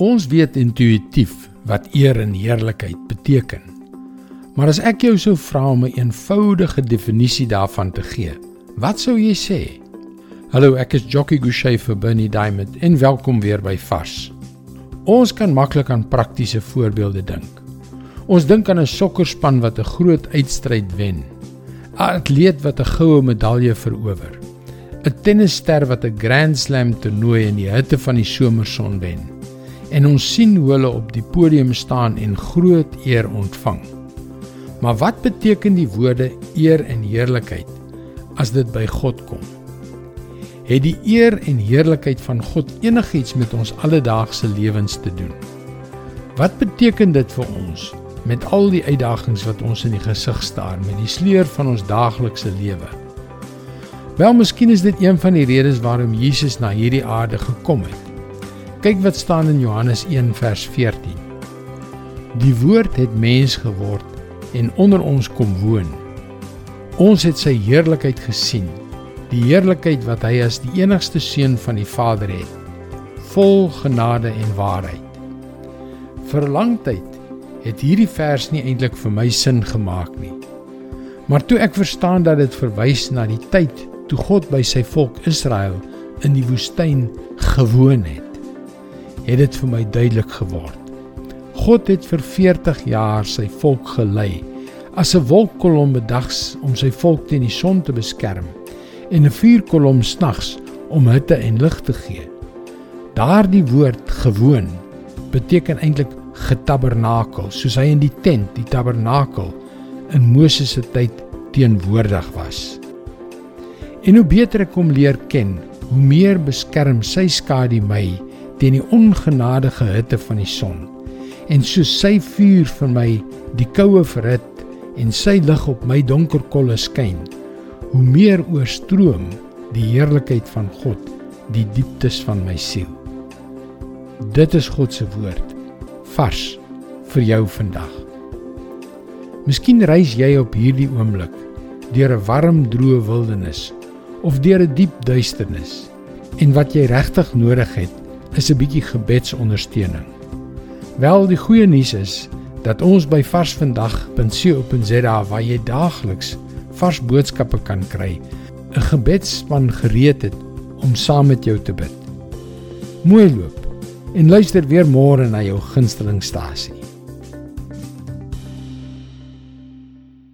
Ons weet intuïtief wat eer en heerlikheid beteken. Maar as ek jou sou vra om 'n eenvoudige definisie daarvan te gee, wat sou jy sê? Hallo, ek is Jockey Gouchee vir Bernie Diamond en welkom weer by Vars. Ons kan maklik aan praktiese voorbeelde dink. Ons dink aan 'n sokkerspan wat 'n groot uitstryd wen. 'n Atleet wat 'n goue medalje verower. 'n Tennisster wat 'n Grand Slam toernooi in die hitte van die somerson wen. En ons sien hoe hulle op die podium staan en groot eer ontvang. Maar wat beteken die woorde eer en heerlikheid as dit by God kom? Het die eer en heerlikheid van God enigiets met ons alledaagse lewens te doen? Wat beteken dit vir ons met al die uitdagings wat ons in die gesig staar met die sleur van ons daaglikse lewe? Wel, miskien is dit een van die redes waarom Jesus na hierdie aarde gekom het. Kyk wat staan in Johannes 1 vers 14. Die woord het mens geword en onder ons kom woon. Ons het sy heerlikheid gesien, die heerlikheid wat hy as die enigste seun van die Vader het, vol genade en waarheid. Vir lang tyd het hierdie vers nie eintlik vir my sin gemaak nie. Maar toe ek verstaan dat dit verwys na die tyd toe God by sy volk Israel in die woestyn gewoon het, het dit vir my duidelik geword. God het vir 40 jaar sy volk gelei as 'n wolkkolom bedags om sy volk teen die son te beskerm en 'n vuurkolom snags om hitte en lig te gee. Daardie woord gewoon beteken eintlik getabernakel, soos hy in die tent, die tabernakel in Moses se tyd teenwoordig was. En hoe beter ek hom leer ken, hoe meer beskerm sy skadu my teen die ongenadige hitte van die son. En soos sy vuur vir my die koue verhit en sy lig op my donker kolle skyn, hoe meer oorstroom die heerlikheid van God die dieptes van my siel. Dit is God se woord vars vir jou vandag. Miskien reis jy op hierdie oomblik deur 'n warm, droë wildernis of deur 'n diep duisternis en wat jy regtig nodig het is 'n bietjie gebedsondersteuning. Wel, die goeie nuus is dat ons by varsvandag.co.za waar jy daagliks vars boodskappe kan kry, 'n gebedsspan gereed het om saam met jou te bid. Mooi loop en luister weer môre na jou gunstelingstasie.